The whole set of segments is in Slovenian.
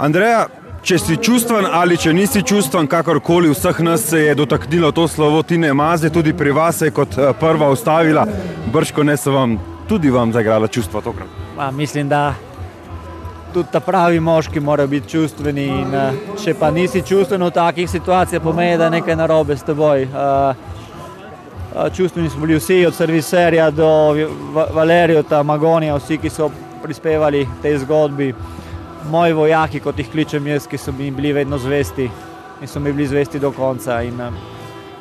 Andreja, če si čustven ali če nisi čustven, kakorkoli vseh nas se je dotaknilo to slovo Tine Maze, tudi pri vas se je kot eh, prva ustavila, brško ne se vam tudi vam zagrala čustva tokrat. Ma, mislim, da tudi ta pravi moški mora biti čustveni. In, uh, če pa nisi čustven v takih situacijah, pomeni, da je nekaj narobe s teboj. Uh, čustveni smo bili vsi, od serviserja do Valerija, Magonija, vsi, ki so prispevali tej zgodbi. Moji vojaki, kot jih kličem jaz, ki so mi bili vedno zvesti in so mi bili zvesti do konca. In, uh,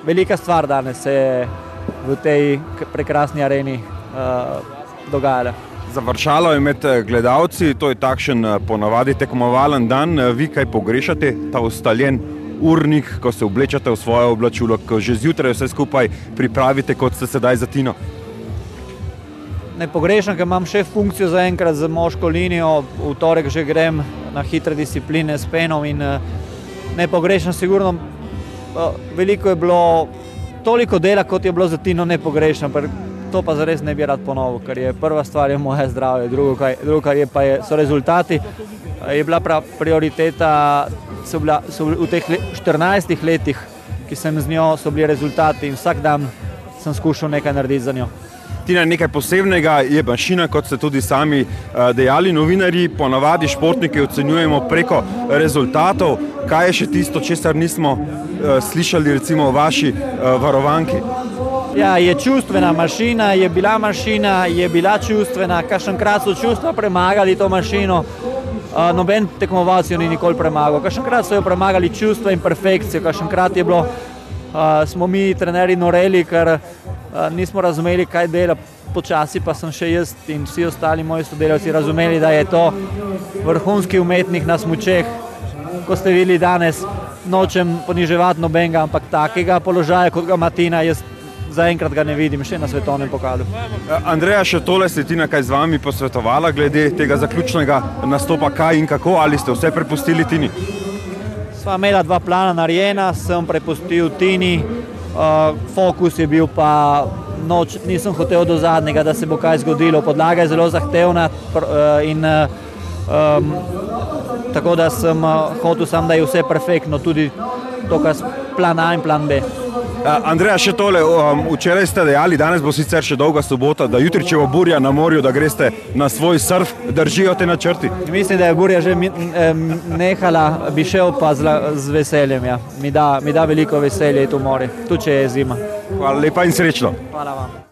velika stvar danes se je v tej prekrasni areni uh, dogajala. Završalo je med gledalci, to je takšen ponavadi tekmovalen dan. Vi kaj pogrešate, ta ustaljen urnik, ko se oblečete v svoje oblačilo, ko že zjutraj vse skupaj pripravite, kot ste sedaj za Tino? Ne pogrešam, ker imam še funkcijo za enkrat za moško linijo, v torek že grem na hitre discipline s penom in ne pogrešam, sigurno veliko je bilo, toliko dela, kot je bilo za Tino, ne pogrešam. To pa zares ne bi rad ponovil, ker je prva stvar je moje zdravje, drugo, kaj, drugo kar je pa je, so rezultati. Je bila prav prioriteta, so bila, so v teh 14 letih, ki sem z njo, so bili rezultati in vsak dan sem skušal nekaj narediti za njo. Tina, nekaj posebnega je mašina, kot ste tudi sami dejali, novinari, ponavadi športnike ocenjujemo preko rezultatov. Kaj je še tisto, česar nismo slišali, recimo, o vaši varovanki? Ja, je čustvena mašina, je bila mašina, je bila čustvena, kakšenkrat so čustva premagali to mašino. Noben tekmovalec jo ni nikoli premagal. Kakšenkrat so jo premagali čustva in perfekcijo, kakšenkrat je bilo, uh, smo mi, trenerji, noreli, ker nismo razumeli, kaj dela. Počasi pa sem še jaz in vsi ostali moji sodelavci razumeli, da je to vrhunski umetnik na smučeh. Ko ste videli danes, nočem poniževati nobenega, ampak takega položaja, kot ga ima Tina, jaz zaenkrat ga ne vidim še na svetovnem pokalu. Andreja, še tole se Tina kaj z vami posvetovala glede tega zaključnega nastopa, kaj in kako, ali ste vse prepustili Tini? Sva imela dva plana narejena, sem prepustil Tini, uh, fokus je bil pa noč, nisem hotel do zadnjega, da se bo kaj zgodilo. Podlaga je zelo zahtevna uh, in um, tako da sem uh, hotel sam, da je vse perfektno, tudi to, kar plan A in plan B. Andreja, še tole, um, včeraj ste dejali, danes bo sicer še dolga sobota, da jutri, če bo burja na morju, da greste na svoj surf, držijo te načrti? Mislim, da je burja že nehala, bi šel pa z, z veseljem. Ja. Mi, da, mi da veliko veselje tu morje, tudi če je zima. Hvala lepa in srečno. Hvala vam.